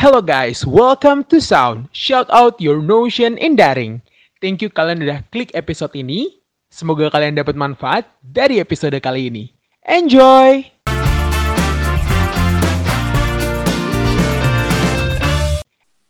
Hello guys, welcome to Sound. Shout out your notion in daring. Thank you kalian udah klik episode ini. Semoga kalian dapat manfaat dari episode kali ini. Enjoy!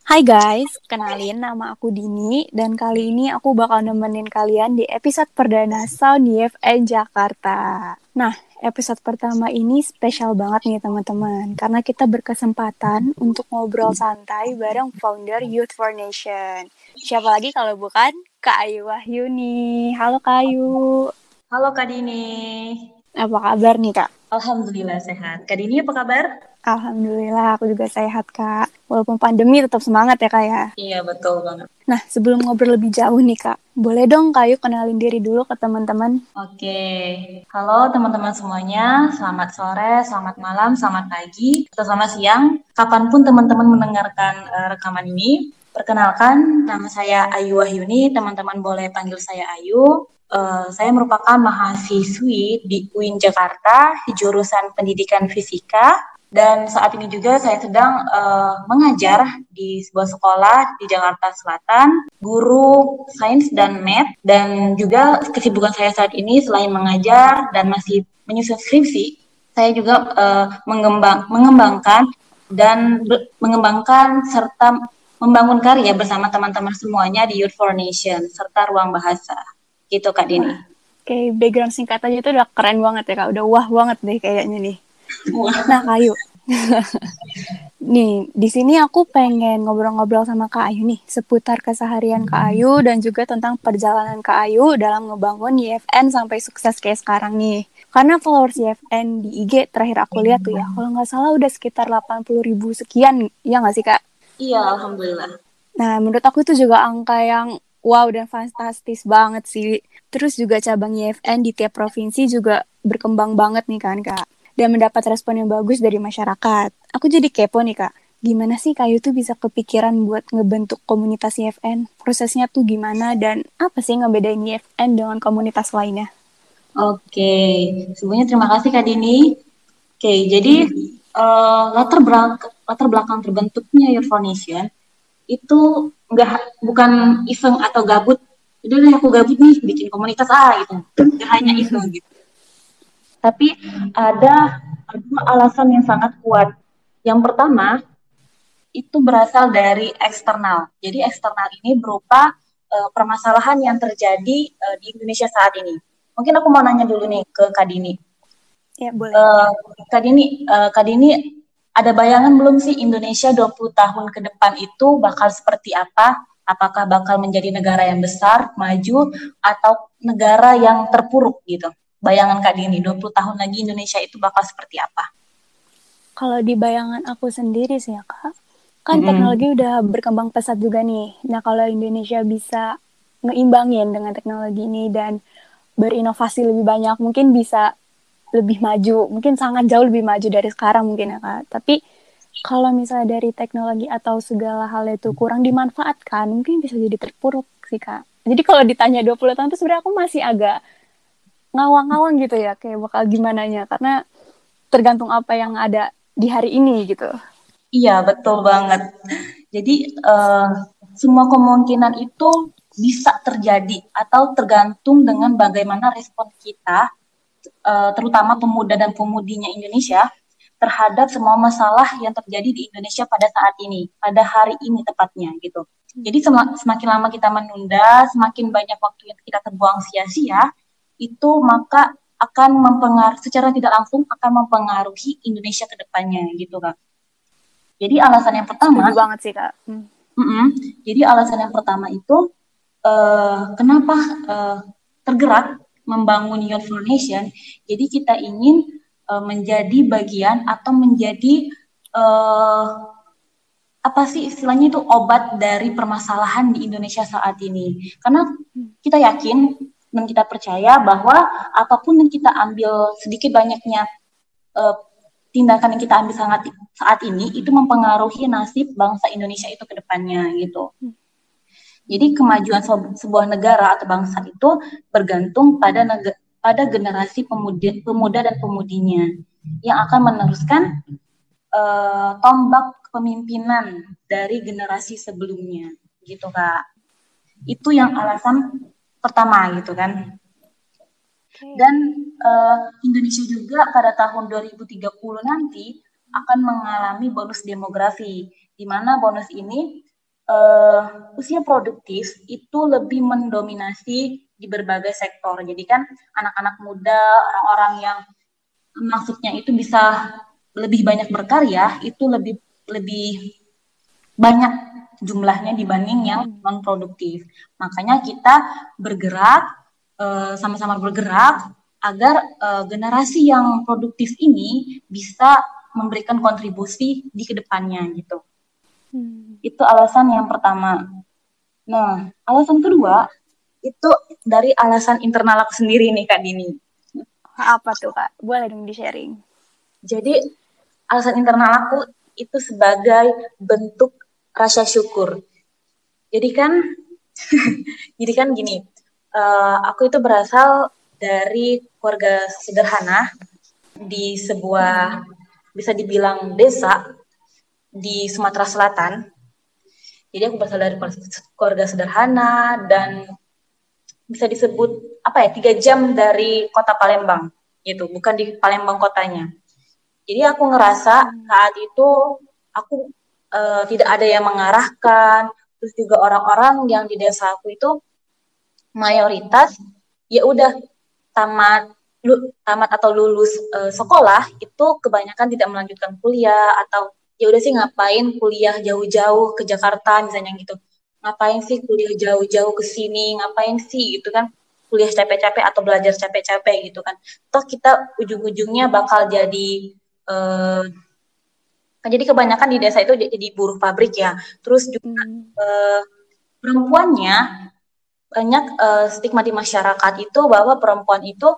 Hai guys, kenalin nama aku Dini dan kali ini aku bakal nemenin kalian di episode perdana Sound YFN Jakarta. Nah, episode pertama ini spesial banget nih teman-teman karena kita berkesempatan untuk ngobrol santai bareng founder Youth for Nation. Siapa lagi kalau bukan Kak Ayu Wahyuni. Halo Kak Ayu. Halo Kak Dini. Apa kabar nih Kak? Alhamdulillah sehat. Kak Dini apa kabar? Alhamdulillah aku juga sehat Kak. Walaupun pandemi tetap semangat ya Kak ya. Iya betul banget. Nah sebelum ngobrol lebih jauh nih Kak, boleh dong Kak Ayu kenalin diri dulu ke teman-teman. Oke, halo teman-teman semuanya. Selamat sore, selamat malam, selamat pagi, atau selamat siang. Kapan pun teman-teman mendengarkan uh, rekaman ini, perkenalkan nama saya Ayu Wahyuni. Teman-teman boleh panggil saya Ayu. Uh, saya merupakan mahasiswi di UIN Jakarta jurusan Pendidikan Fisika dan saat ini juga saya sedang uh, mengajar di sebuah sekolah di Jakarta Selatan, guru sains dan math, dan juga kesibukan saya saat ini selain mengajar dan masih menyusun skripsi, saya juga uh, mengembang, mengembangkan dan mengembangkan serta membangun karya bersama teman-teman semuanya di Youth for Nation serta ruang bahasa. Gitu Kak Dini. Oke, okay, background singkatannya itu udah keren banget ya Kak, udah wah banget deh kayaknya nih. Nah, Kak Ayu. nih, di sini aku pengen ngobrol-ngobrol sama Kak Ayu nih seputar keseharian Kak Ayu dan juga tentang perjalanan Kak Ayu dalam ngebangun YFN sampai sukses kayak sekarang nih. Karena followers YFN di IG terakhir aku lihat tuh ya, kalau nggak salah udah sekitar 80 ribu sekian, ya nggak sih Kak? Iya, Alhamdulillah. Nah, menurut aku itu juga angka yang wow dan fantastis banget sih. Terus juga cabang YFN di tiap provinsi juga berkembang banget nih kan Kak dan mendapat respon yang bagus dari masyarakat. Aku jadi kepo nih kak, gimana sih kayu tuh bisa kepikiran buat ngebentuk komunitas IFN? Prosesnya tuh gimana dan apa sih ngebedain IFN dengan komunitas lainnya? Oke, sebelumnya terima kasih Kak Dini. Oke, jadi uh, latar belakang latar belakang terbentuknya Your Foundation itu nggak bukan iseng atau gabut. Udah aku gabut nih bikin komunitas ah gitu. Gak hanya itu gitu tapi ada dua alasan yang sangat kuat. Yang pertama itu berasal dari eksternal. Jadi eksternal ini berupa uh, permasalahan yang terjadi uh, di Indonesia saat ini. Mungkin aku mau nanya dulu nih ke Kak Dini. Ya, boleh. Uh, Kak Dini, uh, Kak Dini ada bayangan belum sih Indonesia 20 tahun ke depan itu bakal seperti apa? Apakah bakal menjadi negara yang besar, maju, atau negara yang terpuruk gitu? bayangan Kak Dini 20 tahun lagi Indonesia itu bakal seperti apa? Kalau di bayangan aku sendiri sih ya Kak, kan mm -hmm. teknologi udah berkembang pesat juga nih. Nah kalau Indonesia bisa ngeimbangin dengan teknologi ini dan berinovasi lebih banyak, mungkin bisa lebih maju, mungkin sangat jauh lebih maju dari sekarang mungkin ya Kak. Tapi kalau misalnya dari teknologi atau segala hal itu kurang dimanfaatkan, mungkin bisa jadi terpuruk sih Kak. Jadi kalau ditanya 20 tahun itu sebenarnya aku masih agak ngawang-ngawang gitu ya kayak bakal gimana nya karena tergantung apa yang ada di hari ini gitu. Iya betul banget. Jadi uh, semua kemungkinan itu bisa terjadi atau tergantung dengan bagaimana respon kita, uh, terutama pemuda dan pemudinya Indonesia terhadap semua masalah yang terjadi di Indonesia pada saat ini, pada hari ini tepatnya gitu. Jadi semakin lama kita menunda, semakin banyak waktu yang kita terbuang sia-sia, itu maka akan mempengaruhi secara tidak langsung akan mempengaruhi Indonesia ke depannya gitu kak. Jadi alasan yang pertama Setuju banget sih kak. Hmm. Mm -mm, jadi alasan yang pertama itu uh, kenapa uh, tergerak membangun Youth Nation. Jadi kita ingin uh, menjadi bagian atau menjadi uh, apa sih istilahnya itu obat dari permasalahan di Indonesia saat ini. Karena kita yakin dan kita percaya bahwa apa pun yang kita ambil sedikit banyaknya uh, tindakan yang kita ambil sangat saat ini itu mempengaruhi nasib bangsa Indonesia itu ke depannya gitu. Jadi kemajuan sebuah negara atau bangsa itu bergantung pada pada generasi pemuda, pemuda dan pemudinya yang akan meneruskan uh, tombak kepemimpinan dari generasi sebelumnya gitu kak. Itu yang alasan pertama gitu kan. Dan uh, Indonesia juga pada tahun 2030 nanti akan mengalami bonus demografi di mana bonus ini uh, usia produktif itu lebih mendominasi di berbagai sektor. Jadi kan anak-anak muda, orang-orang yang maksudnya itu bisa lebih banyak berkarya itu lebih lebih banyak jumlahnya dibanding yang non produktif. Makanya kita bergerak eh, sama-sama uh, bergerak agar uh, generasi yang produktif ini bisa memberikan kontribusi di ke depannya gitu. Hmm. Itu alasan yang pertama. Nah, alasan kedua itu dari alasan internal aku sendiri nih Kak Dini. Apa tuh Kak? Boleh dong di-sharing. Jadi alasan internal aku itu sebagai bentuk rasa syukur. Jadi kan, jadi kan gini, uh, aku itu berasal dari keluarga sederhana di sebuah bisa dibilang desa di Sumatera Selatan. Jadi aku berasal dari keluarga sederhana dan bisa disebut apa ya tiga jam dari kota Palembang gitu, bukan di Palembang kotanya. Jadi aku ngerasa saat itu aku uh, tidak ada yang mengarahkan, terus juga orang-orang yang di desa aku itu mayoritas ya udah tamat lu, tamat atau lulus uh, sekolah itu kebanyakan tidak melanjutkan kuliah atau ya udah sih ngapain kuliah jauh-jauh ke Jakarta misalnya gitu. Ngapain sih kuliah jauh-jauh ke sini? Ngapain sih gitu kan? Kuliah capek-capek atau belajar capek-capek gitu kan. Toh kita ujung-ujungnya bakal jadi kan jadi kebanyakan di desa itu jadi buruh pabrik ya. Terus juga uh, perempuannya banyak uh, stigma di masyarakat itu bahwa perempuan itu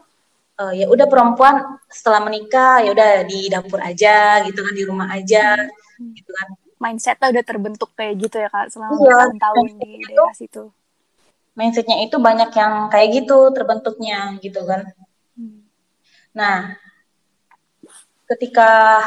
uh, ya udah perempuan setelah menikah ya udah di dapur aja gitu kan di rumah aja hmm. gitu kan mindsetnya udah terbentuk kayak gitu ya kak selama iya, tahun di daerah situ mindsetnya itu banyak yang kayak gitu terbentuknya gitu kan hmm. nah ketika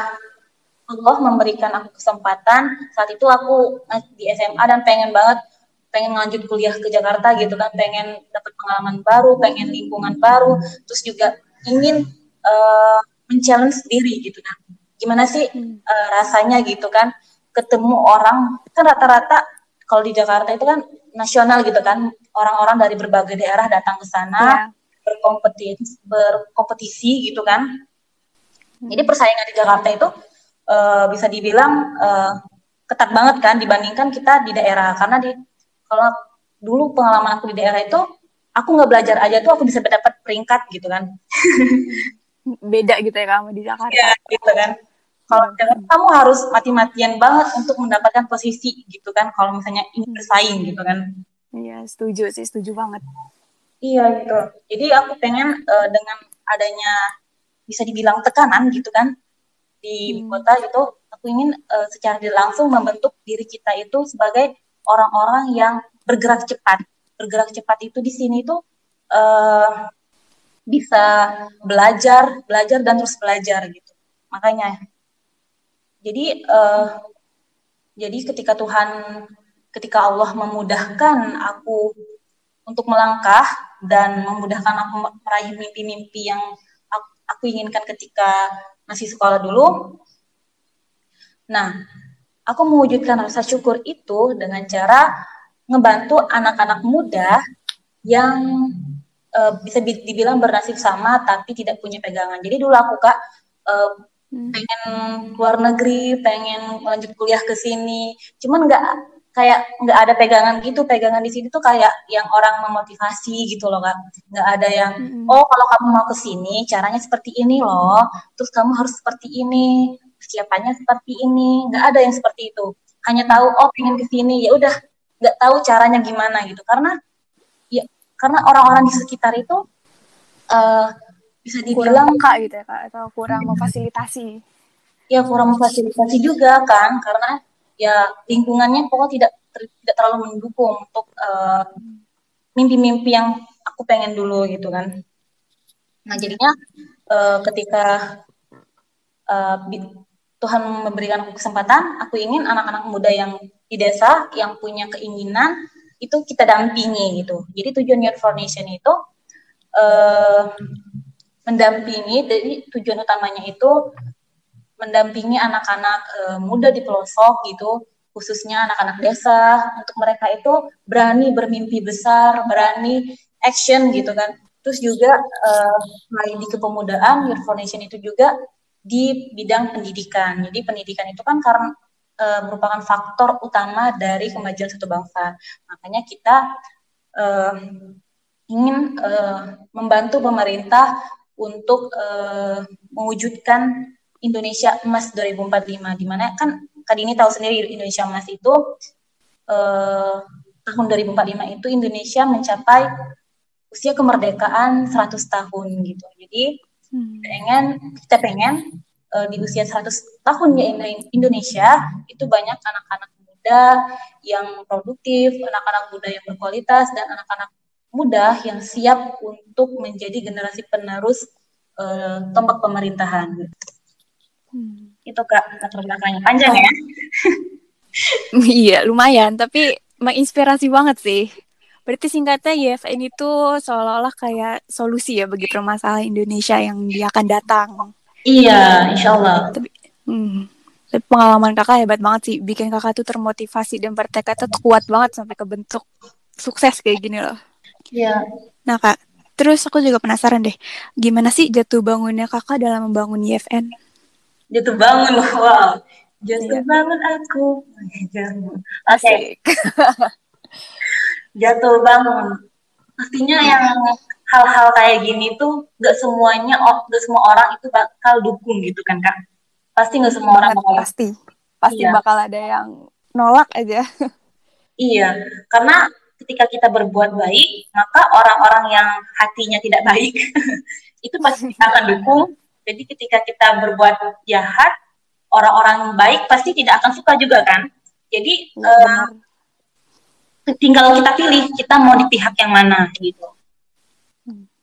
Allah memberikan aku kesempatan saat itu aku di SMA dan pengen banget pengen lanjut kuliah ke Jakarta gitu kan pengen dapat pengalaman baru pengen lingkungan baru terus juga ingin uh, men-challenge diri gitu kan gimana sih uh, rasanya gitu kan ketemu orang kan rata-rata kalau di Jakarta itu kan nasional gitu kan orang-orang dari berbagai daerah datang ke sana yeah. berkompetisi berkompetisi gitu kan hmm. jadi persaingan di Jakarta itu uh, bisa dibilang uh, ketat banget kan dibandingkan kita di daerah karena di kalau dulu pengalaman aku di daerah itu aku nggak belajar aja tuh aku bisa dapat peringkat gitu kan. Beda gitu ya kamu di Jakarta. Ya gitu kan. Kalau hmm. kamu harus mati-matian banget untuk mendapatkan posisi gitu kan kalau misalnya ingin bersaing gitu kan. Iya setuju sih setuju banget. Iya gitu. Jadi aku pengen uh, dengan adanya bisa dibilang tekanan gitu kan di hmm. kota gitu aku ingin uh, secara langsung membentuk diri kita itu sebagai orang-orang yang bergerak cepat. Bergerak cepat itu di sini tuh uh, bisa belajar, belajar dan terus belajar gitu. Makanya, jadi uh, jadi ketika Tuhan, ketika Allah memudahkan aku untuk melangkah dan memudahkan aku meraih mimpi-mimpi yang aku inginkan ketika masih sekolah dulu. Nah, aku mewujudkan rasa syukur itu dengan cara ngebantu anak-anak muda yang uh, bisa dibilang bernasib sama tapi tidak punya pegangan. Jadi dulu aku kak uh, pengen luar negeri, pengen lanjut kuliah ke sini, cuman nggak kayak nggak ada pegangan gitu. Pegangan di sini tuh kayak yang orang memotivasi gitu loh kak. Nggak ada yang oh kalau kamu mau ke sini caranya seperti ini loh, terus kamu harus seperti ini persiapannya seperti ini. Nggak ada yang seperti itu. Hanya tahu oh pengen ke sini. Ya udah nggak tahu caranya gimana gitu. Karena ya karena orang-orang di sekitar itu uh, bisa dibilang kurang kak gitu ya kak atau kurang memfasilitasi. Ya kurang memfasilitasi juga kan. Karena ya lingkungannya pokoknya tidak tidak terlalu mendukung untuk uh, mimpi-mimpi yang aku pengen dulu gitu kan. Nah jadinya uh, ketika uh, Tuhan memberikan aku kesempatan, aku ingin anak-anak muda yang di desa yang punya keinginan itu kita dampingi gitu. Jadi tujuan Youth for Nation itu uh, mendampingi, jadi tujuan utamanya itu mendampingi anak-anak uh, muda di pelosok gitu, khususnya anak-anak desa untuk mereka itu berani bermimpi besar, berani action gitu kan. Terus juga uh, di kepemudaan Youth for Nation itu juga di bidang pendidikan. Jadi pendidikan itu kan karena e, merupakan faktor utama dari kemajuan satu bangsa. Makanya kita e, ingin e, membantu pemerintah untuk e, mewujudkan Indonesia Emas 2045 di mana kan kali ini tahu sendiri Indonesia Emas itu e, tahun 2045 itu Indonesia mencapai usia kemerdekaan 100 tahun gitu. Jadi Hmm. Pengen kita pengen uh, di usia 100 tahunnya Indonesia itu banyak anak-anak muda yang produktif, anak-anak muda yang berkualitas dan anak-anak muda yang siap untuk menjadi generasi penerus uh, tombak pemerintahan. Hmm. Itu kak latar belakangnya panjang ya. iya lumayan tapi menginspirasi banget sih Berarti singkatnya YFN itu seolah-olah kayak solusi ya bagi permasalahan Indonesia yang dia akan datang. Iya, insya Allah. Tapi, hmm, tapi pengalaman kakak hebat banget sih. Bikin kakak tuh termotivasi dan bertekad tuh kuat banget sampai ke bentuk sukses kayak gini loh. Iya. Nah kak, terus aku juga penasaran deh. Gimana sih jatuh bangunnya kakak dalam membangun YFN? Jatuh bangun, wow. Jatuh iya. bangun aku. Oke. Okay. jatuh bangun. Pastinya yang hal-hal kayak gini tuh gak semuanya gak semua orang itu bakal dukung gitu kan kak? Pasti gak semua orang bakal pasti. pasti iya. bakal ada yang nolak aja. Iya karena ketika kita berbuat baik maka orang-orang yang hatinya tidak baik itu pasti akan dukung. Jadi ketika kita berbuat jahat orang-orang baik pasti tidak akan suka juga kan? Jadi uh, tinggal kita pilih kita mau di pihak yang mana gitu.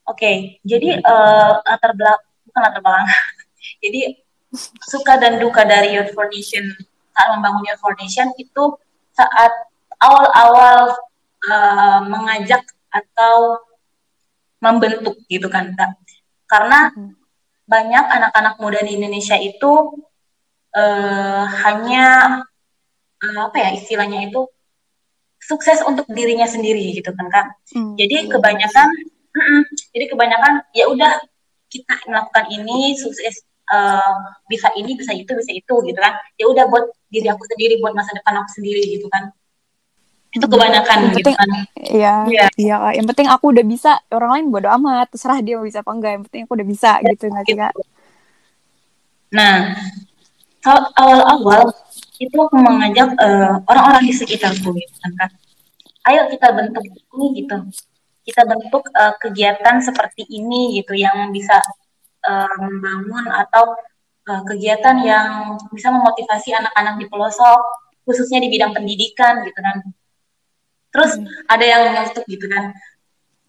Oke, okay, jadi uh, latar belakang bukan latar belakang. jadi suka dan duka dari Youth for Nation saat membangun Youth for Nation itu saat awal-awal uh, mengajak atau membentuk gitu kan kak. Karena hmm. banyak anak-anak muda di Indonesia itu uh, hanya uh, apa ya istilahnya itu sukses untuk dirinya sendiri gitu kan kak. Hmm, jadi iya, kebanyakan, mm -mm, jadi kebanyakan ya udah kita melakukan ini sukses uh, bisa ini bisa itu bisa itu gitu kan. Ya udah buat diri aku sendiri buat masa depan aku sendiri gitu kan. Itu kebanyakan yang gitu kan. Iya, iya, iya. Yang penting aku udah bisa, orang lain bodo amat, terserah dia mau bisa apa enggak. Yang penting aku udah bisa ya, gitu nggak sih kak? Nah, kalau awal-awal itu aku mengajak uh, orang-orang di sekitarku gitu kan. Ayo kita bentuk ini gitu. Kita bentuk uh, kegiatan seperti ini gitu yang bisa uh, membangun atau uh, kegiatan yang bisa memotivasi anak-anak di pelosok khususnya di bidang pendidikan gitu kan. Terus hmm. ada yang nyeletuk gitu kan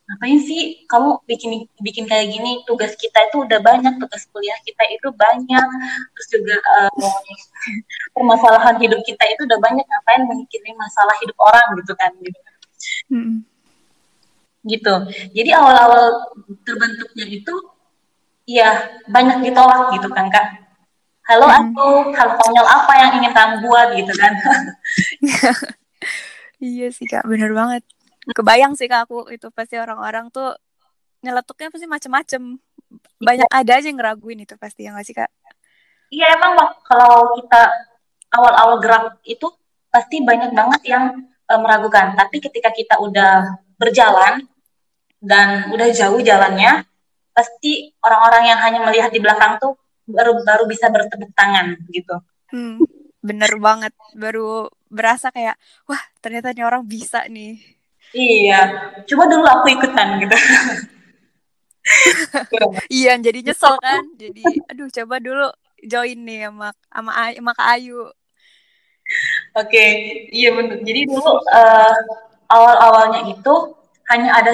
ngapain sih kamu bikin bikin kayak gini? Tugas kita itu udah banyak tugas kuliah kita itu banyak. Terus juga uh, permasalahan hidup kita itu udah banyak. Ngapain memikirin masalah hidup orang gitu kan? Gitu hmm. gitu. Jadi awal-awal terbentuknya itu ya banyak ditolak gitu kan kak. Halo hmm. aku hal konyol apa yang ingin kamu buat gitu kan? Iya sih kak. Bener banget kebayang sih kak aku itu pasti orang-orang tuh nyeletuknya pasti macem-macem. Banyak ada aja yang ngeraguin itu pasti ya nggak sih kak? Iya emang kalau kita awal-awal gerak itu pasti banyak banget yang uh, meragukan. Tapi ketika kita udah berjalan dan udah jauh jalannya pasti orang-orang yang hanya melihat di belakang tuh baru baru bisa bertepuk tangan gitu. Hmm, bener banget. Baru berasa kayak wah ternyata ini orang bisa nih Iya, coba dulu aku ikutan gitu. iya, jadi nyesel kan. Jadi aduh coba dulu join nih sama sama, sama Kak Ayu. Oke, okay. iya benar. Jadi dulu uh, awal-awalnya itu hanya ada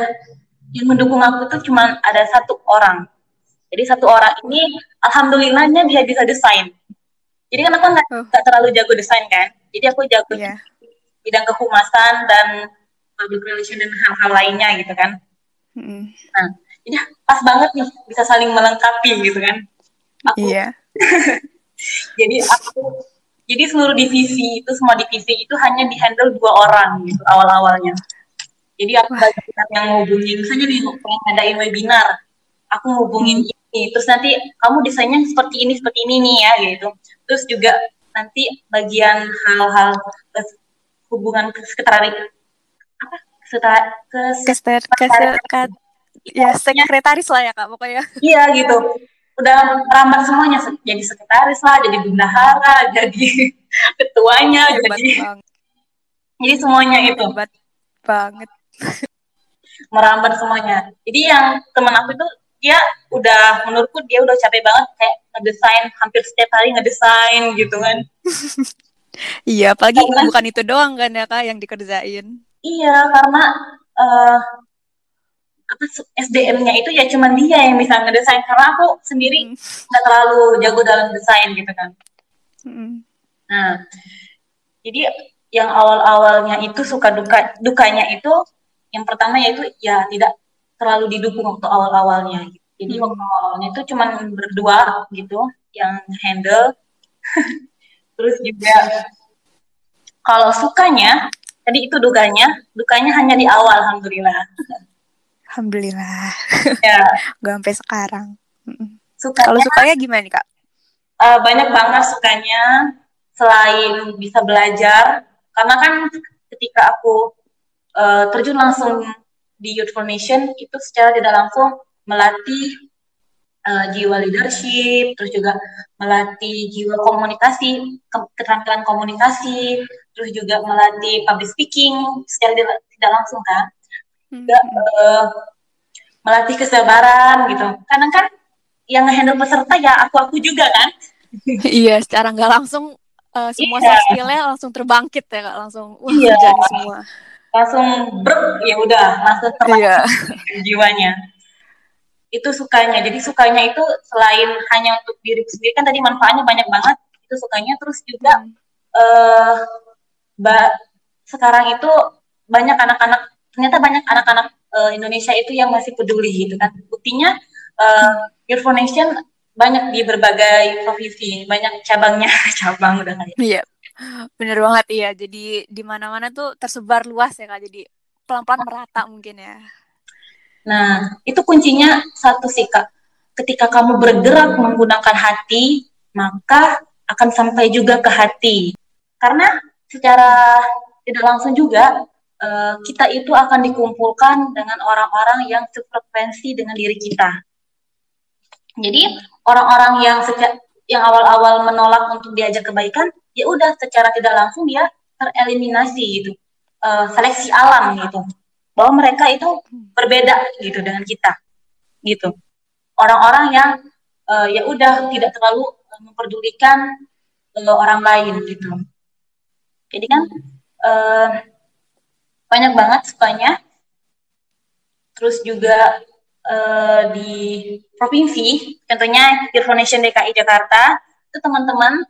yang mendukung aku tuh cuma ada satu orang. Jadi satu orang ini alhamdulillahnya dia bisa desain. Jadi kan aku nggak Oh. nggak terlalu jago desain kan. Jadi aku jago Iya. bidang kehumasan dan public relation dan hal-hal lainnya gitu kan. Mm-mm. Nah, jadi pas banget nih bisa saling melengkapi gitu kan. Aku Iya. jadi aku jadi seluruh divisi itu semua divisi itu hanya dihandle dua orang gitu awal-awalnya. Jadi aku bagian yang ngubungin misalnya nih pengen ngadain webinar, aku ngubungin ini, terus nanti kamu desainnya seperti ini seperti ini nih ya gitu. Terus juga nanti bagian hal-hal hubungan sekretari sekretari kes Kester, kester, kat- ya sekretaris lah ya kak pokoknya. Iya gitu. Udah merambat semuanya se- jadi sekretaris lah, jadi bendahara, jadi ketuanya, Hebat jadi banget. jadi semuanya itu Hebat banget. merambat semuanya. Jadi yang teman aku itu dia udah menurutku dia udah capek banget kayak ngedesain hampir setiap hari ngedesain gitu kan. Iya, apalagi bukan itu doang kan ya kak yang dikerjain. Iya karena eh apa SDM-nya itu ya cuman dia yang bisa ngedesain karena aku sendiri Hmm. nggak terlalu jago dalam desain gitu kan. Mm. Nah, jadi yang awal-awalnya itu suka duka dukanya itu yang pertama yaitu ya tidak terlalu didukung waktu awal-awalnya. Jadi Hmm. waktu awalnya itu cuma berdua gitu yang handle. Terus juga kalau sukanya tadi itu dukanya, dukanya hanya di awal alhamdulillah. Alhamdulillah, Ya, gak sampai sekarang. Sukanya Kalau sukanya gimana nih kak? Eh, banyak banget sukanya selain bisa belajar karena kan ketika aku eh, terjun langsung di Youth Foundation itu secara tidak langsung melatih eh, jiwa leadership terus juga melatih jiwa komunikasi ke- keterampilan komunikasi terus juga melatih public speaking secara tidak tidak langsung kan juga eh, melatih kesabaran gitu kadang kan yang nge-handle peserta ya aku aku juga kan iya, secara nggak langsung eh, semua soft skill-nya langsung terbangkit ya kak, langsung wah Iya. jadi semua. langsung brek ya udah langsung Iya. jiwanya itu sukanya jadi sukanya itu selain hanya untuk diri sendiri kan tadi manfaatnya banyak banget itu sukanya terus juga Hmm. eh ba- sekarang itu banyak anak-anak ternyata banyak anak-anak eh, Indonesia itu yang masih peduli gitu kan buktinya eh Youth Foundation banyak di berbagai provinsi banyak cabangnya cabang udah kayak Iya, bener banget iya. Jadi di mana-mana tuh tersebar luas ya kak. Jadi pelan-pelan merata mungkin ya. Nah, itu kuncinya satu sih, Kak. Ketika kamu bergerak menggunakan hati, maka akan sampai juga ke hati. Karena secara tidak langsung juga, eh, kita itu akan dikumpulkan dengan orang-orang yang sefrekuensi dengan diri kita. Jadi, orang-orang yang seca- yang awal-awal menolak untuk diajak kebaikan, ya udah secara tidak langsung dia tereliminasi gitu. Eh, seleksi alam gitu bahwa mereka itu berbeda gitu dengan kita gitu. Orang-orang yang eh, ya udah tidak terlalu eh, memperdulikan eh, orang lain gitu. Jadi kan eh, banyak banget sukanya. Terus juga eh, di provinsi contohnya Foundation DKI Jakarta itu teman-teman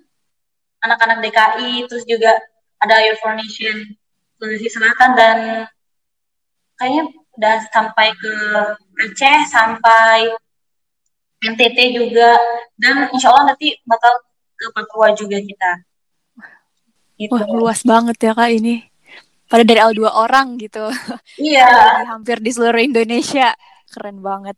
anak-anak DKI terus juga ada Youth Foundation Sulawesi Selatan dan kayaknya udah sampai ke Aceh sampai NTT juga dan insya Allah nanti bakal ke Papua juga kita gitu. Wah luas banget ya kak ini. Pada dari awal dua orang gitu. iya hampir di seluruh Indonesia. Keren banget.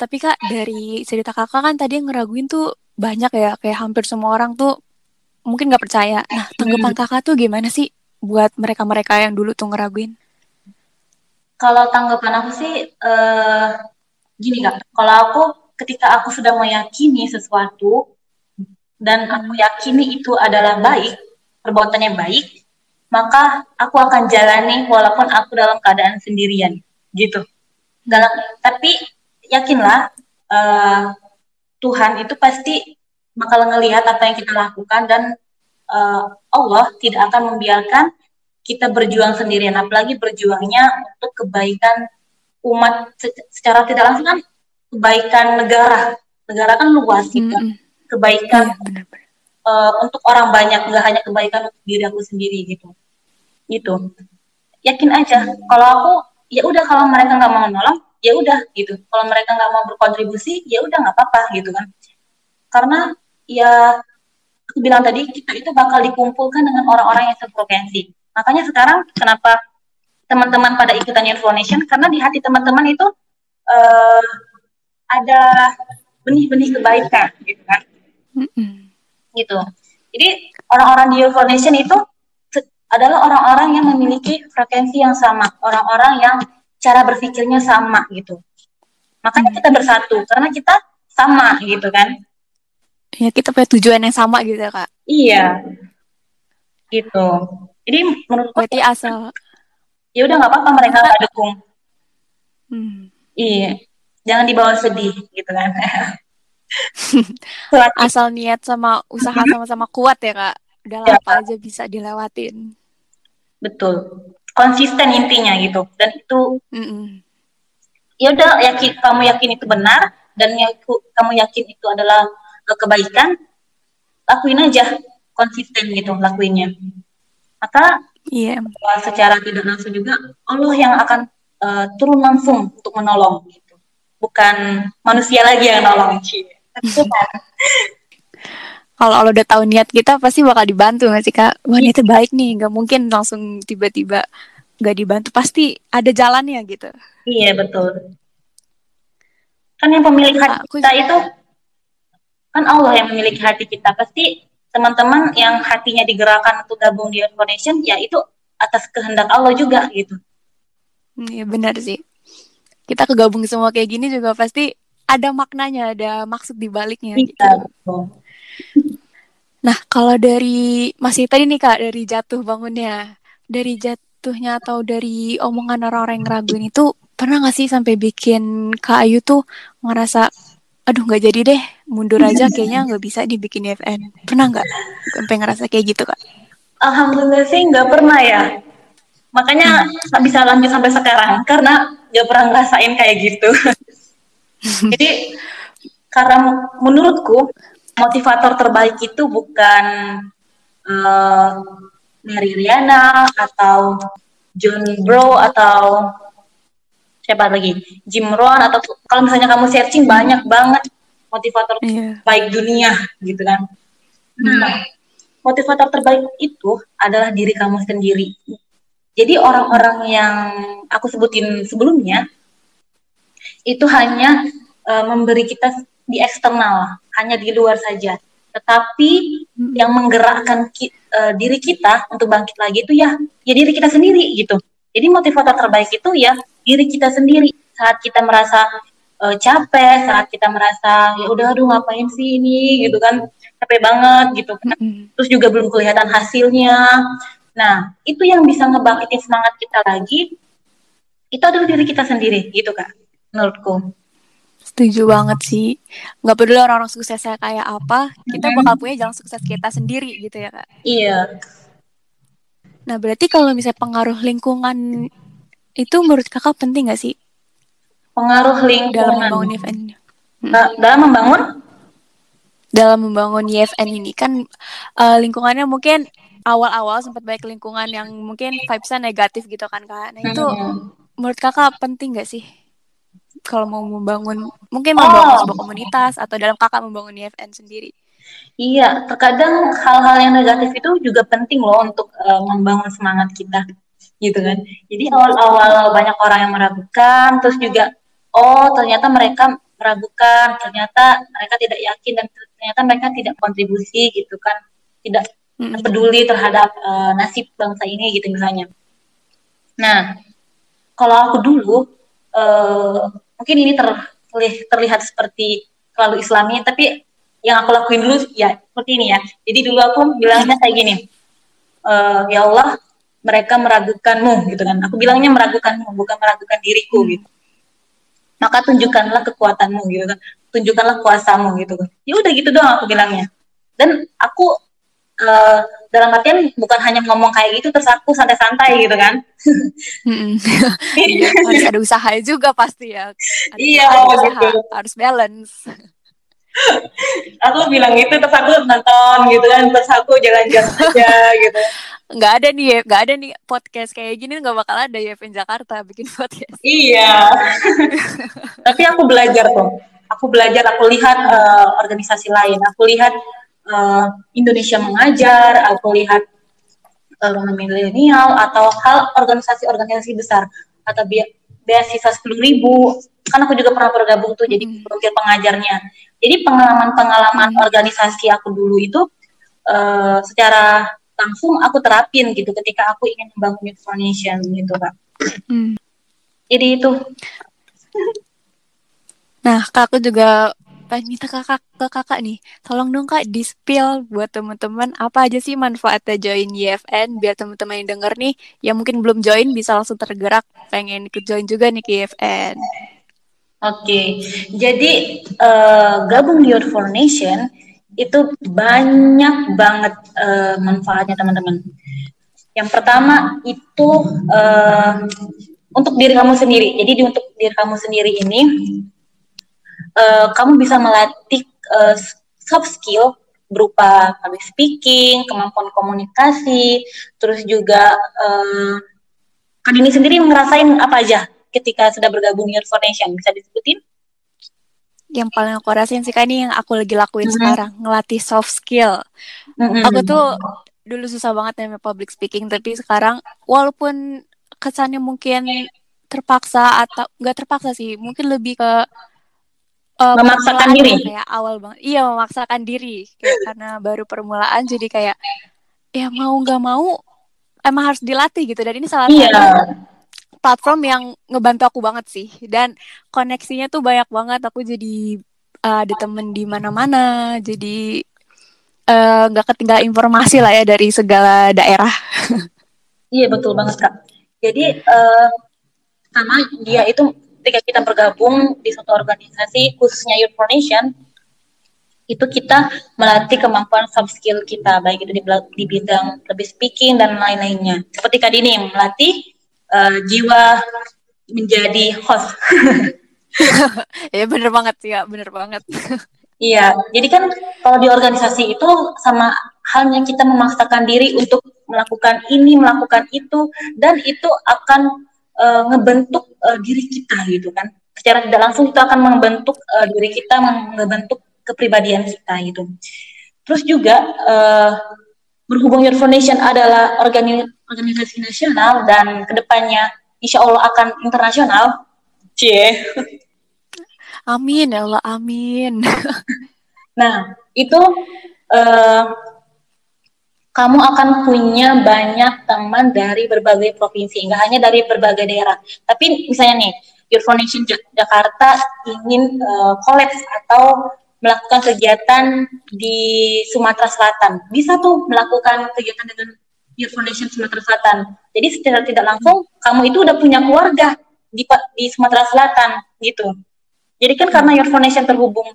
Tapi kak dari cerita kakak kan tadi yang ngeraguin tuh banyak ya. Kayak hampir semua orang tuh mungkin nggak percaya. Nah tanggapan kakak tuh gimana sih buat mereka-mereka yang dulu tuh ngeraguin? Kalau tanggapan aku sih eh gini kak. Kalau aku ketika aku sudah meyakini sesuatu dan aku yakini itu adalah baik perbuatannya baik maka aku akan jalani walaupun aku dalam keadaan sendirian gitu. Dalam tapi yakinlah eh, Tuhan itu pasti bakal ngelihat apa yang kita lakukan dan eh, Allah tidak akan membiarkan kita berjuang sendirian apalagi berjuangnya untuk kebaikan umat se- secara tidak langsung kan kebaikan negara. Negara kan luas gitu. Mm-mm. kebaikan Iya benar-benar. uh, untuk orang banyak nggak hanya kebaikan untuk diri aku sendiri gitu. Gitu. Yakin aja kalau aku ya udah kalau mereka nggak mau nolong ya udah gitu. Kalau mereka nggak mau berkontribusi ya udah nggak apa-apa gitu kan. Karena ya aku bilang tadi kita itu bakal dikumpulkan dengan orang-orang yang sefrekuensi makanya sekarang kenapa teman-teman pada ikutan Info Nation karena di hati teman-teman itu uh, ada benih-benih kebaikan gitu kan mm -mm. gitu jadi orang-orang di Info Nation itu adalah orang-orang yang memiliki frekuensi yang sama, orang-orang yang cara berpikirnya sama gitu. Makanya kita bersatu karena kita sama gitu kan. Ya kita punya tujuan yang sama gitu ya kak. Iya, gitu. Jadi menurutku berarti asal ya udah nggak apa-apa mereka nggak dukung. Hmm. Iya, jangan dibawa sedih gitu kan. asal niat sama usaha sama-sama kuat ya kak. Udah ya, apa aja bisa dilewatin betul konsisten intinya gitu dan itu mm -mm. ya udah yakin kamu yakin itu benar dan yaku, kamu yakin itu adalah kebaikan lakuin aja konsisten gitu lakuinnya maka yeah. uh, secara tidak langsung juga Allah yang akan uh, turun langsung untuk menolong gitu. Bukan manusia lagi yang nolong. Kalau Allah udah tahu niat kita pasti bakal dibantu nggak sih kak? Wah niatnya baik nih. Nggak mungkin langsung tiba-tiba nggak dibantu. Pasti ada jalannya gitu. Iya betul. Kan yang pemilik hati Aku... kita itu kan Allah yang memiliki hati kita. Pasti teman-teman yang hatinya digerakkan untuk gabung di Foundation ya itu atas kehendak Allah juga gitu. Iya benar sih. Kita kegabung semua kayak gini juga pasti ada maknanya ada maksud di baliknya iya, gitu. betul. Nah, kalau dari masih tadi nih Kak, dari jatuh bangunnya, dari jatuhnya atau dari omongan orang-orang yang ngeraguin itu, pernah gak sih sampai bikin Kak Ayu tuh ngerasa, aduh nggak jadi deh, mundur aja kayaknya nggak bisa dibikin FN. Pernah nggak sampai ngerasa kayak gitu Kak? Alhamdulillah sih nggak pernah ya. Makanya nggak hmm. bisa lanjut sampai sekarang, karena nggak pernah ngerasain kayak gitu. jadi, karena menurutku motivator terbaik itu bukan uh, Riana atau John Bro atau siapa lagi Jim Rohn atau kalau misalnya kamu searching banyak banget motivator yeah. baik dunia gitu kan. Hmm. Nah, motivator terbaik itu adalah diri kamu sendiri. Jadi orang-orang yang aku sebutin sebelumnya itu hanya uh, memberi kita di eksternal, hanya di luar saja. Tetapi hmm. yang menggerakkan ki, uh, diri kita untuk bangkit lagi itu ya ya diri kita sendiri gitu. Jadi motivator terbaik itu ya diri kita sendiri. Saat kita merasa uh, capek, saat kita merasa ya udah aduh ngapain sih ini gitu kan capek banget gitu kan. Terus juga belum kelihatan hasilnya. Nah, itu yang bisa ngebangkitin semangat kita lagi. Itu adalah diri kita sendiri gitu Kak menurutku. Setuju banget sih. Nggak peduli orang-orang suksesnya kayak apa, kita bakal punya jalan sukses kita sendiri gitu ya kak. Iya. Nah berarti kalau misalnya pengaruh lingkungan itu menurut kakak penting nggak sih? Pengaruh lingkungan dalam membangun event. Hmm. Dalam membangun? Dalam membangun EFN ini kan uh, lingkungannya mungkin awal-awal sempat baik lingkungan yang mungkin vibesnya negatif gitu kan kak. Nah itu hmm. menurut kakak penting nggak sih? kalau mau membangun mungkin mau membangun oh. sebuah komunitas atau dalam kakak membangun IFN sendiri? Iya, terkadang hal-hal yang negatif itu juga penting loh untuk uh, membangun semangat kita, gitu kan. Jadi awal-awal banyak orang yang meragukan, terus juga oh ternyata mereka meragukan, ternyata mereka tidak yakin dan ternyata mereka tidak kontribusi gitu kan, tidak peduli terhadap uh, nasib bangsa ini gitu misalnya. Nah, kalau aku dulu uh, mungkin ini terlihat, terlihat seperti terlalu islami tapi yang aku lakuin dulu ya seperti ini ya jadi dulu aku bilangnya kayak gini e, ya Allah mereka meragukanmu gitu kan. Aku bilangnya meragukanmu bukan meragukan diriku gitu. Maka tunjukkanlah kekuatanmu gitu kan. Tunjukkanlah kuasamu gitu kan. Ya udah gitu doang aku bilangnya. Dan aku uh, dalam artian bukan hanya ngomong kayak gitu terus aku santai-santai gitu kan. Iya, harus ada usaha juga pasti ya. Ada iya usaha, harus balance. Aku bilang gitu terus aku nonton gitu kan. Terus aku jalan-jalan aja gitu nggak ada nih ya nggak ada nih podcast kayak gini nggak bakal ada ya Event Jakarta bikin podcast. Iya. Tapi aku belajar kok. Aku belajar aku lihat uh, organisasi lain. Aku lihat uh, Indonesia mengajar aku lihat uh, milenial atau hal organisasi-organisasi besar. Atau bi beasiswa sepuluh ribu. Kan aku juga pernah bergabung tuh jadi volunteer hmm. pengajarnya. Jadi pengalaman-pengalaman hmm. organisasi aku dulu itu uh, secara langsung aku terapin gitu ketika aku ingin membangun Youth Foundation gitu kak. Hmm. Jadi itu. Nah, kak aku juga pengen minta kakak ke kakak nih, tolong dong kak di spill buat teman-teman apa aja sih manfaatnya join YFN biar teman-teman yang denger nih yang mungkin belum join bisa langsung tergerak pengen ikut join juga nih ke YFN. Oke, jadi uh, gabung di Youth for Nation itu banyak banget uh, manfaatnya teman-teman. Yang pertama itu uh, untuk diri kamu sendiri. Jadi di, untuk diri kamu sendiri ini, uh, kamu bisa melatih uh, soft skill berupa public speaking, kemampuan komunikasi, terus juga uh, kan ini sendiri ngerasain apa aja ketika sudah bergabung di Foundation? Bisa disebutin? Yang paling aku rasain sih kan ini yang aku lagi lakuin mm-hmm. sekarang, ngelatih soft skill. Mm-hmm. Aku tuh dulu susah banget namanya public speaking, tapi sekarang walaupun kesannya mungkin terpaksa atau nggak terpaksa sih, mungkin lebih ke uh, memaksakan diri kayak awal banget iya memaksakan diri kayak karena baru permulaan jadi kayak ya mau nggak mau emang harus dilatih gitu dan ini salah iya. Platform yang ngebantu aku banget sih. Dan koneksinya tuh banyak banget. Aku jadi uh, ada temen di mana-mana. Jadi eh, nggak uh, ketinggalan informasi lah ya dari segala daerah. Iya betul banget kak. Jadi uh, sama dia itu ketika kita bergabung di suatu organisasi khususnya Youth for Nation itu kita melatih kemampuan soft skill kita baik itu di, di bidang lebih speaking dan lain-lainnya. Seperti tadi ini melatih uh, jiwa menjadi host. ya bener banget ya, bener banget. Iya, jadi kan kalau di organisasi itu sama halnya kita memaksakan diri untuk melakukan ini, melakukan itu, dan itu akan uh, ngebentuk uh, diri kita gitu kan. Secara tidak langsung itu akan membentuk uh, diri kita, membentuk kepribadian kita gitu. Terus juga uh, berhubung Your Foundation adalah organi organisasi nasional dan ke depannya insya Allah akan internasional. Cie. Amin ya Allah, amin. nah, itu uh, kamu akan punya banyak teman dari berbagai provinsi, enggak hanya dari berbagai daerah. Tapi misalnya nih, Your Foundation Jakarta ingin uh, collapse atau melakukan kegiatan di Sumatera Selatan. Bisa tuh melakukan kegiatan dengan Youth Foundation Sumatera Selatan. Jadi secara tidak langsung kamu itu udah punya keluarga di di Sumatera Selatan gitu. Jadi kan karena Youth Foundation terhubung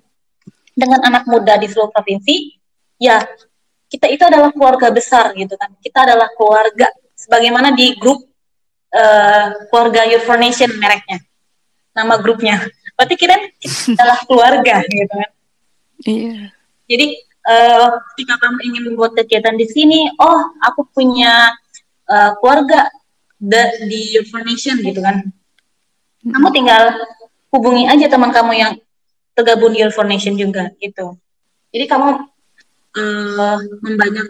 dengan anak muda di seluruh provinsi, ya kita itu adalah keluarga besar gitu kan. Kita adalah keluarga sebagaimana di grup uh, keluarga Youth Foundation mereknya. Nama grupnya. Berarti kita adalah keluarga gitu kan. Iya. Jadi uh, ketika kamu ingin membuat kegiatan di sini, oh aku punya uh, keluarga the, di Nation gitu kan. Kamu tinggal hubungi aja teman kamu yang tergabung di Nation juga gitu. Jadi kamu uh, membanyak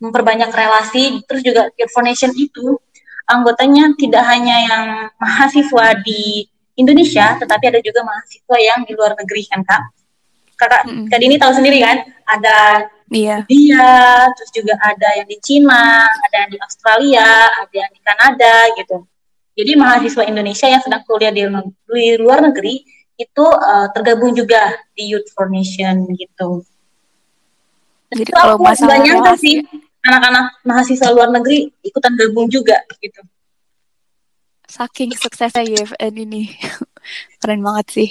memperbanyak relasi, terus juga Nation itu anggotanya tidak hanya yang mahasiswa di Indonesia, tetapi ada juga mahasiswa yang di luar negeri kan kak kakak mm -hmm. Kak Dini tahu sendiri kan ada Iya. Dia, terus juga ada yang di Cina, ada yang di Australia, ada yang di Kanada gitu. Jadi mahasiswa Indonesia yang sedang kuliah di, di luar negeri itu uh, tergabung juga di Youth for Nation gitu. Jadi kalau masalah nyangka sih anak-anak mahasiswa luar negeri ikutan gabung juga gitu. Saking suksesnya YFN ini, keren banget sih.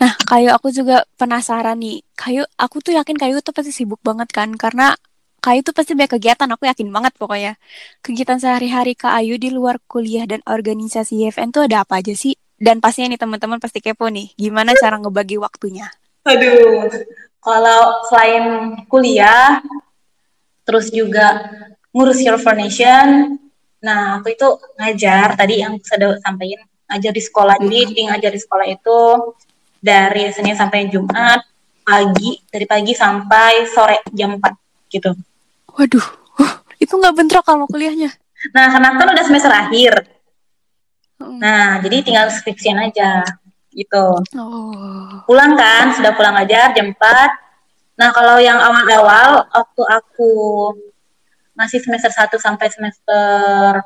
Nah, kayu aku juga penasaran nih. Kayu, aku tuh yakin kayu tuh pasti sibuk banget kan, karena kayu tuh pasti banyak kegiatan. Aku yakin banget pokoknya. Kegiatan sehari-hari Kak Ayu di luar kuliah dan organisasi YFN tuh ada apa aja sih? Dan pastinya nih teman-teman pasti kepo nih, gimana cara ngebagi waktunya? Aduh, kalau selain kuliah, terus juga ngurus your foundation, nah aku itu ngajar tadi yang sudah sampaikan ngajar di sekolah. Jadi di ngajar di sekolah itu dari Senin sampai Jumat pagi dari pagi sampai sore jam 4 gitu. Waduh, itu nggak bentrok kalau kuliahnya. Nah, karena kan udah semester akhir. Nah, jadi tinggal skripsian aja gitu. Oh. Pulang kan, sudah pulang aja jam 4. Nah, kalau yang awal-awal waktu aku masih semester 1 sampai semester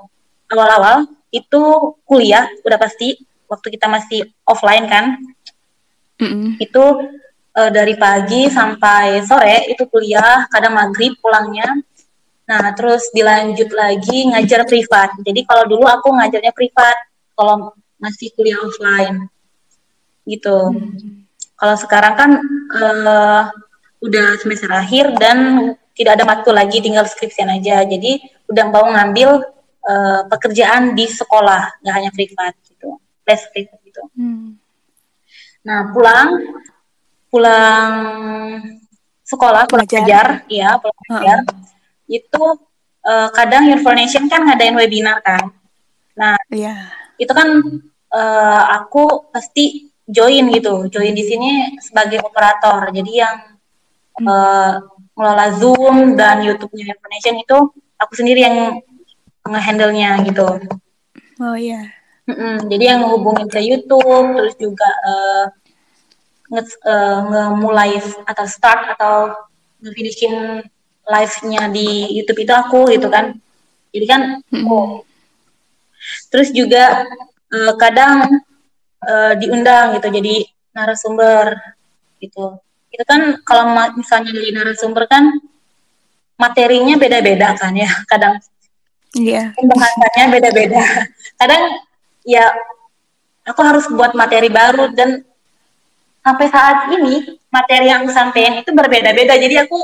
awal-awal itu kuliah udah pasti waktu kita masih offline kan. Mm -mm. Itu uh, dari pagi sampai sore itu kuliah, kadang maghrib pulangnya. Nah, terus dilanjut lagi ngajar privat. Jadi kalau dulu aku ngajarnya privat, kalau masih kuliah offline gitu. Hmm. Kalau sekarang kan uh, udah semester akhir dan tidak ada matkul lagi, tinggal skripsian aja. Jadi udah mau ngambil uh, pekerjaan di sekolah, nggak hanya privat gitu, les privat gitu. Hmm. Nah pulang, pulang sekolah, pulang belajar, ya pulang belajar, uh itu uh, kadang information kan ngadain webinar kan. Nah, yeah. itu kan uh, aku pasti join gitu join di sini sebagai operator jadi yang hmm. uh, ngelola Zoom dan YouTube-nya Information itu aku sendiri yang ngehandle-nya gitu oh iya yeah. mm -mm, jadi yang ngehubungin ke YouTube terus juga uh, nge uh, ngemulai atau start atau ngefinishin live-nya di YouTube itu aku gitu kan jadi kan oh. terus juga uh, kadang uh, diundang gitu jadi narasumber gitu itu kan kalau misalnya jadi narasumber kan materinya beda-beda kan ya kadang Iya. Yeah. Pembahasannya beda-beda. Kadang ya aku harus buat materi baru dan sampai saat ini materi yang aku sampaikan itu berbeda-beda. Jadi aku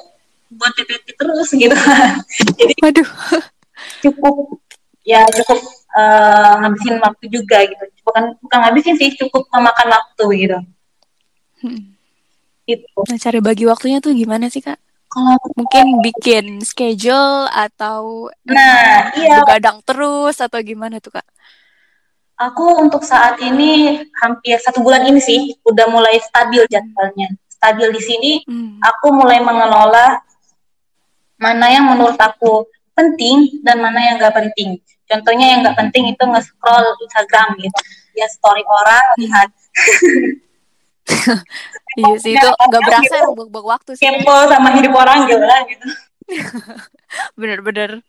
buat PPT terus gitu. Jadi Waduh. cukup ya cukup uh, ngabisin waktu juga gitu bukan bukan ngabisin sih cukup memakan waktu gitu hmm. itu nah cara bagi waktunya tuh gimana sih kak kalau mungkin bikin schedule atau nah iya begadang terus atau gimana tuh kak aku untuk saat ini hampir satu bulan ini sih udah mulai stabil jadwalnya stabil di sini hmm. aku mulai mengelola mana yang menurut aku penting dan mana yang gak penting Contohnya yang nggak penting itu nge-scroll Instagram gitu. Ya story orang lihat. iya sih itu nggak berasa gitu. buang-buang waktu sih. Kepo sama hidup orang gitu lah gitu. Bener-bener.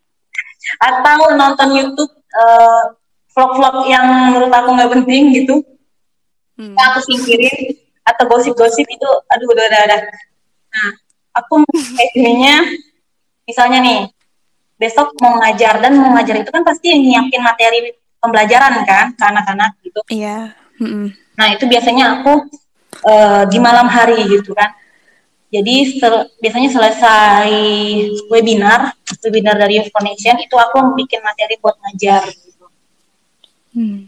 Atau nonton YouTube uh, vlog-vlog yang menurut aku nggak penting gitu. Hmm. Aku singkirin atau gosip-gosip itu aduh udah udah udah. Nah, aku ininya misalnya nih besok mau ngajar dan mau ngajar itu kan pasti nyiapin materi pembelajaran kan ke anak-anak gitu. Iya. Mm -mm. Nah itu biasanya aku uh, di malam hari gitu kan. Jadi sel biasanya selesai webinar, webinar dari Foundation itu aku bikin materi buat ngajar gitu. Hmm.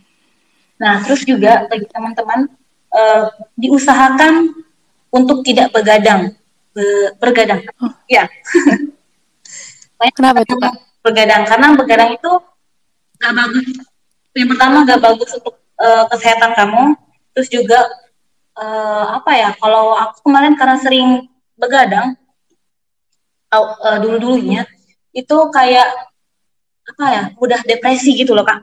Nah terus juga bagi teman-teman uh, diusahakan untuk tidak begadang, Be bergadang. Oh. Ya. Kenapa tuh kak? Begadang karena begadang itu gak bagus. Yang pertama gak bagus untuk uh, kesehatan kamu. Terus juga uh, apa ya? Kalau aku kemarin karena sering begadang, uh, dulu dulunya itu kayak apa ya? Mudah depresi gitu loh kak.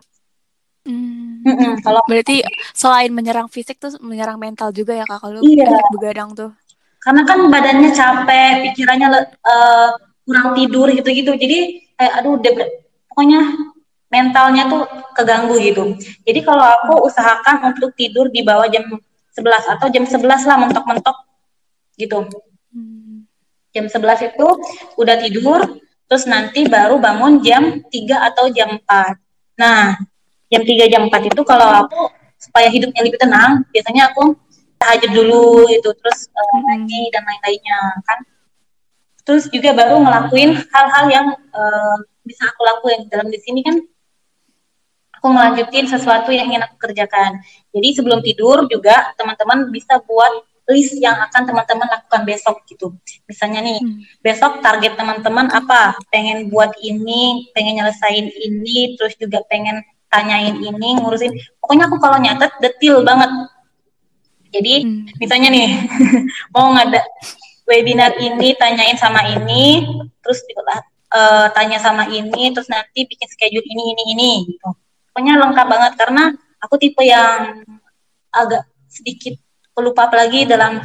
Hmm. Mm -mm, kalau berarti selain menyerang fisik tuh menyerang mental juga ya kak kalau iya. begadang tuh. Karena kan badannya capek, pikirannya uh, kurang tidur gitu-gitu jadi kayak aduh dep pokoknya mentalnya tuh keganggu gitu jadi kalau aku usahakan untuk tidur di bawah jam 11 atau jam 11 lah mentok-mentok gitu jam 11 itu udah tidur terus nanti baru bangun jam 3 atau jam 4 nah jam 3 jam 4 itu kalau aku supaya hidupnya lebih tenang biasanya aku tahajud dulu gitu terus uh, ngaji dan lain-lainnya kan terus juga baru ngelakuin hal-hal yang uh, bisa aku lakuin dalam di sini kan aku melanjutin sesuatu yang ingin aku kerjakan jadi sebelum tidur juga teman-teman bisa buat list yang akan teman-teman lakukan besok gitu. Misalnya nih, Hmm. besok target teman-teman apa? Pengen buat ini, pengen nyelesain ini, terus juga pengen tanyain ini, ngurusin. Pokoknya aku kalau nyatet detil banget. Jadi Hmm. misalnya nih, mau ngada webinar ini, tanyain sama ini, terus eh, tanya sama ini, terus nanti bikin schedule ini, ini, ini, gitu. Pokoknya lengkap banget karena aku tipe yang agak sedikit pelupa apalagi dalam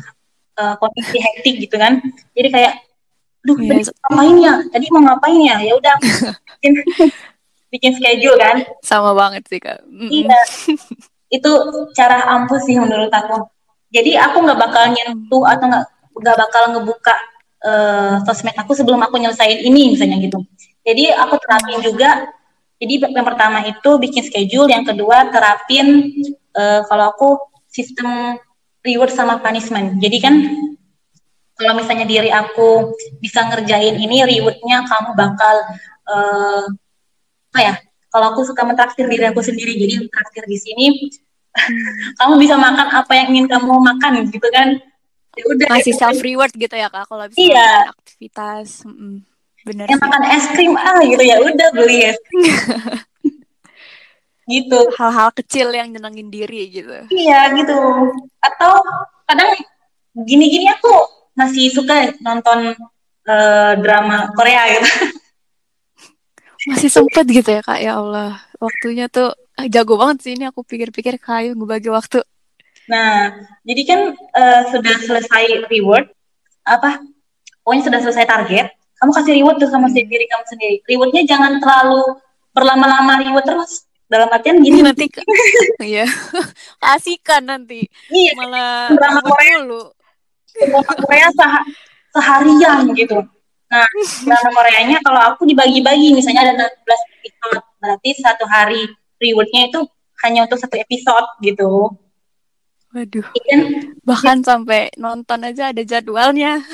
uh, kondisi hektik gitu kan. Jadi kayak, duh, tadi ngapain ya? Tadi mau ngapain ya? Ya udah, bikin, schedule kan. Sama banget sih kak. Iya, itu cara ampuh sih menurut aku. Jadi aku nggak bakal nyentuh atau nggak nggak bakal ngebuka eh, sosmed aku sebelum aku nyelesain ini misalnya gitu. Jadi aku terapin juga. Jadi yang pertama itu bikin schedule, yang kedua terapin eh, kalau aku sistem reward sama punishment. Jadi kan kalau misalnya diri aku bisa ngerjain ini, rewardnya kamu bakal eh, apa ya? Kalau aku suka mentraktir diri aku sendiri, jadi traktir di sini, kamu bisa makan apa yang ingin kamu makan gitu kan? Ya udah. Masih self reward gitu ya kak kalau bisa Iya. aktivitas. Mm-mm. Bener yang makan es krim ah gitu ya udah beli es krim. gitu Hal-hal kecil yang nyenengin diri gitu. iya gitu atau kadang gini-gini aku masih suka nonton eh, drama Korea gitu Masih sempet gitu ya kak ya Allah. Waktunya tuh ah, jago banget sih ini aku pikir-pikir kayu ngebagi waktu. nah jadi kan eh, sudah selesai reward apa pokoknya sudah selesai target kamu kasih reward tuh sama si diri kamu sendiri rewardnya jangan terlalu berlama-lama reward terus dalam artian gini Nanti iya. Kasihkan nanti. iya Malah ribut Korea. drama Korea seha- seharian gitu. Nah, drama Koreanya kalau aku dibagi-bagi, misalnya ada 16 episode, berarti satu hari rewardnya itu hanya untuk satu episode gitu. Waduh. Iya kan? Bahkan sampai nonton aja ada jadwalnya.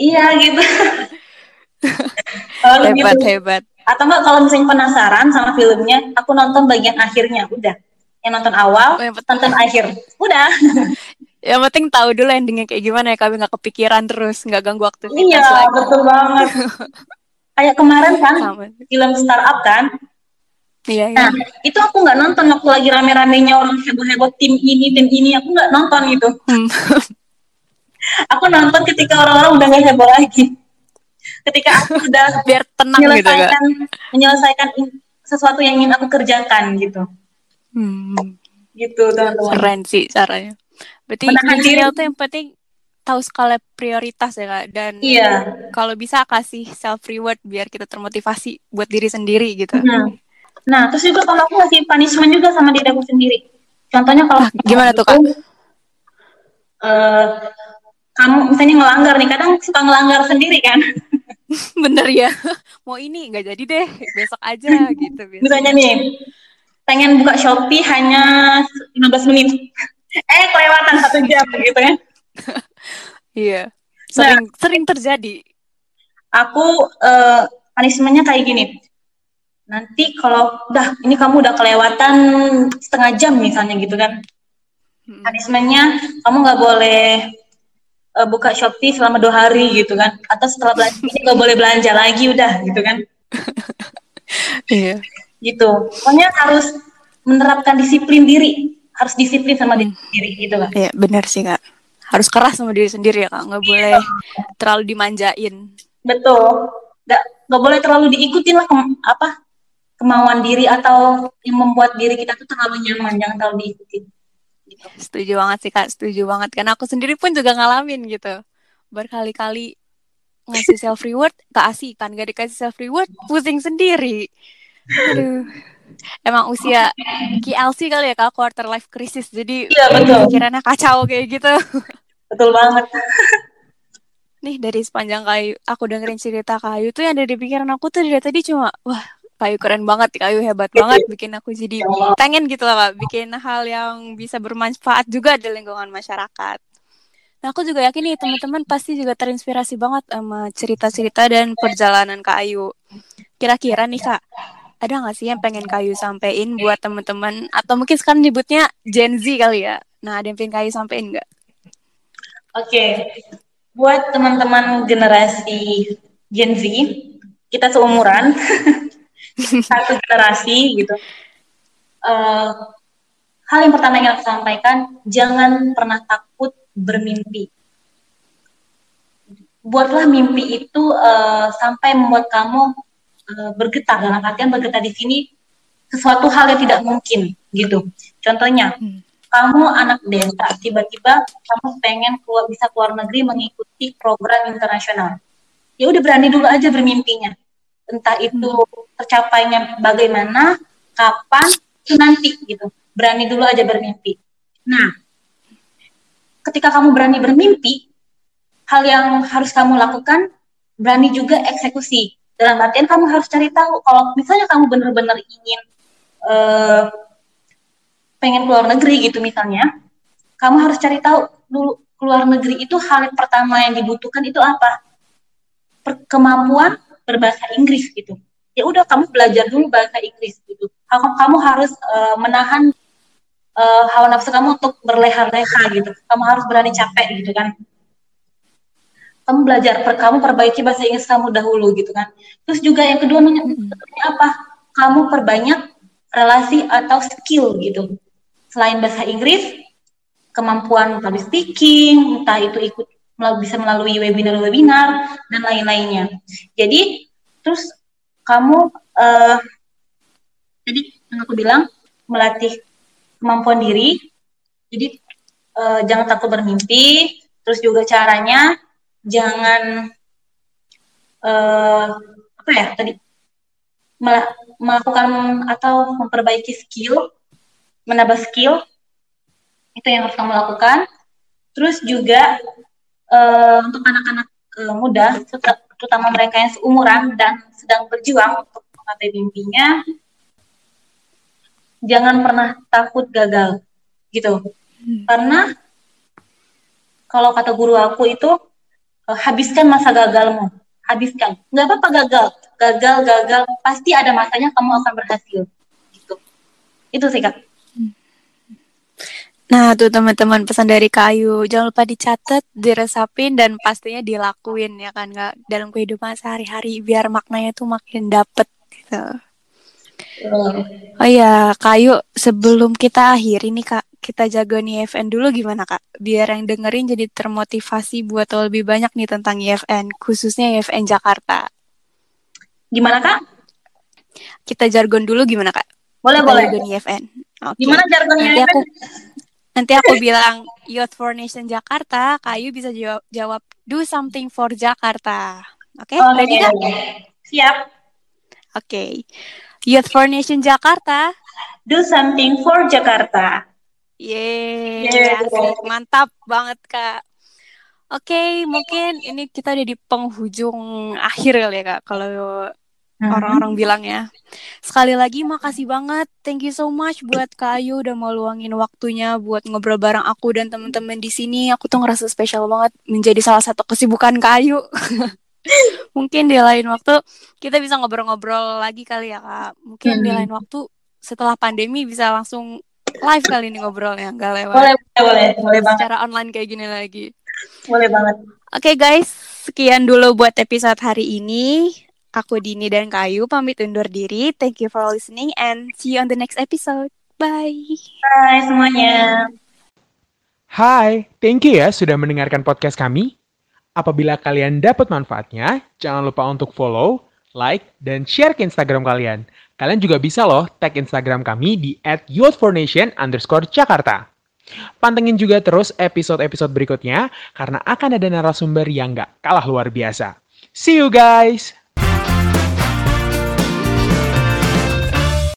Iya gitu. Hebat gitu. hebat. Atau enggak kalau misalnya penasaran sama filmnya, aku nonton bagian akhirnya, udah. Yang nonton awal, Oh, yang nonton akhir, udah. yang penting tahu dulu endingnya kayak gimana ya kami nggak kepikiran terus nggak ganggu aktivitas Iya, lagi. betul banget. Kayak kemarin kan, Sama. film startup kan, Iya iya. Nah, itu aku nggak nonton waktu lagi rame-ramenya orang heboh-heboh tim ini, tim ini, aku nggak nonton itu. Hmm. Aku nonton ketika orang-orang udah nggak heboh lagi. Ketika aku udah Biar tenang gitu menyelesaikan, menyelesaikan in- sesuatu yang ingin aku kerjakan gitu. Hmm. Gitu, teman-teman. Keren sih caranya. Berarti Menahan diri. tuh yang penting tahu skala prioritas ya kak dan Iya. kalau bisa kasih self reward biar kita termotivasi buat diri sendiri gitu. Hmm. Nah, terus juga kalau aku ngasih punishment juga sama diri aku sendiri. Contohnya kalau Ah, gimana tuh, Kak? eh, kamu misalnya ngelanggar nih, kadang suka ngelanggar sendiri kan. Bener ya. Mau ini nggak jadi deh besok aja gitu. biasanya. Misalnya nih, pengen buka Shopee hanya 15 menit. Eh, kelewatan satu jam gitu kan. Iya. Sering sering terjadi. Aku eh punishment-nya kayak gini. Nanti kalau udah ini kamu udah kelewatan setengah jam misalnya gitu kan. Hmm. Punishment-nya kamu nggak boleh eh, buka Shopee selama dua hari gitu kan. Atau setelah belanja ini nggak boleh belanja lagi udah gitu kan. Iya. Gitu. Pokoknya harus menerapkan disiplin diri. Harus disiplin sama diri sendiri gitu kan. Iya bener sih kak. Harus keras sama diri sendiri ya kak. Nggak boleh terlalu dimanjain. Betul. Nggak nggak boleh terlalu diikutin lah kem- apa kemauan diri atau yang membuat diri kita tuh terlalu nyaman, jangan terlalu diikutin. Gitu. Setuju banget sih kak. Setuju banget. Karena aku sendiri pun juga ngalamin gitu. Berkali-kali ngasih self reward keasih kan gak dikasih self reward pusing sendiri aduh emang usia KLC kali ya kak quarter life crisis jadi Iya, betul. pikirannya kacau kayak gitu Betul banget. nih dari sepanjang kayu aku dengerin cerita kayu tuh yang ada di pikiran aku tuh dari tadi cuma wah kayu keren banget kayu hebat banget bikin aku jadi pengen gitu lah kak bikin hal yang bisa bermanfaat juga di lingkungan masyarakat nah aku juga yakin nih teman-teman pasti juga terinspirasi banget sama cerita-cerita dan perjalanan kak Ayu kira-kira nih kak ada nggak sih yang pengen kayu sampein buat teman-teman atau mungkin sekarang nyebutnya Gen Z kali ya? Nah ada yang pengen kayu sampein nggak? Oke, buat teman-teman generasi Gen Z, kita seumuran, satu generasi gitu. Uh, hal yang pertama yang aku sampaikan, jangan pernah takut bermimpi. Buatlah mimpi itu uh, sampai membuat kamu uh, bergetar dalam artian bergetar di sini sesuatu hal yang tidak mungkin gitu. Contohnya, hmm kamu anak desa, tiba-tiba kamu pengen keluar bisa keluar negeri mengikuti program internasional. Ya udah berani dulu aja bermimpinya. Entah itu tercapainya bagaimana, kapan, itu nanti gitu. Berani dulu aja bermimpi. Nah, ketika kamu berani bermimpi, hal yang harus kamu lakukan berani juga eksekusi. Dalam artian kamu harus cari tahu kalau misalnya kamu benar-benar ingin uh, pengen keluar negeri gitu misalnya, kamu harus cari tahu dulu keluar negeri itu hal yang pertama yang dibutuhkan itu apa? Per kemampuan berbahasa Inggris gitu. Ya udah kamu belajar dulu bahasa Inggris gitu. Kamu kamu harus uh, menahan uh, hawa nafsu kamu untuk berleha-leha gitu. Kamu harus berani capek gitu kan. Kamu belajar, per, kamu perbaiki bahasa Inggris kamu dahulu gitu kan. Terus juga yang kedua nanya apa? Kamu perbanyak relasi atau skill gitu selain bahasa Inggris, kemampuan public speaking, entah itu ikut bisa melalui webinar-webinar dan lain-lainnya. Jadi terus kamu uh, jadi yang aku bilang melatih kemampuan diri. Jadi uh, jangan takut bermimpi. Terus juga caranya jangan uh, apa ya tadi melakukan atau memperbaiki skill menambah skill itu yang harus kamu lakukan. Terus juga uh, untuk anak-anak uh, muda, terutama mereka yang seumuran dan sedang berjuang untuk mencapai mimpinya, jangan pernah takut gagal, gitu. Hmm. Karena kalau kata guru aku itu habiskan masa gagalmu, habiskan. Nggak apa-apa gagal, gagal, gagal, pasti ada masanya kamu akan berhasil. Gitu. Itu sih kak. Nah, tuh teman-teman pesan dari Kayu, jangan lupa dicatat, diresapin dan pastinya dilakuin ya kan nggak dalam kehidupan sehari-hari biar maknanya tuh makin dapet gitu. Oh, iya, Kayu, sebelum kita akhiri nih Kak, kita jaga nih IFN dulu gimana Kak? Biar yang dengerin jadi termotivasi buat tahu lebih banyak nih tentang IFN, khususnya IFN Jakarta. Gimana Kak? Kita jargon dulu gimana Kak? Boleh, kita boleh. Jargon IFN. Okay. Gimana jargonnya Nanti aku nanti aku bilang Youth for Nation Jakarta, Kayu bisa jawab, jawab do something for Jakarta. Oke, okay? oh, ready kan? Siap. Oke. Okay. Youth for Nation Jakarta. Do something for Jakarta. Yeay, yeah. mantap banget kak. Oke, okay, mungkin ini kita udah di penghujung akhir kali ya kak. Kalau Mm-hmm. orang-orang bilang ya. Sekali lagi makasih banget. Thank you so much buat Kak Ayu udah mau luangin waktunya buat ngobrol bareng aku dan teman-teman di sini. Aku tuh ngerasa spesial banget menjadi salah satu kesibukan Kak Ayu. Mungkin di lain waktu kita bisa ngobrol-ngobrol lagi kali ya Kak. Mungkin hmm. di lain waktu setelah pandemi bisa langsung live kali ini ngobrolnya nggak lewat. Boleh, boleh, boleh banget. Secara online kayak gini lagi. Boleh banget. Oke okay, guys, sekian dulu buat episode hari ini. Aku Dini dan Kayu pamit undur diri. Thank you for listening and see you on the next episode. Bye. Bye semuanya. Hai, thank you ya sudah mendengarkan podcast kami. Apabila kalian dapat manfaatnya, jangan lupa untuk follow, like, dan share ke Instagram kalian. Kalian juga bisa loh tag Instagram kami di at underscore Jakarta. Pantengin juga terus episode-episode berikutnya karena akan ada narasumber yang gak kalah luar biasa. See you guys!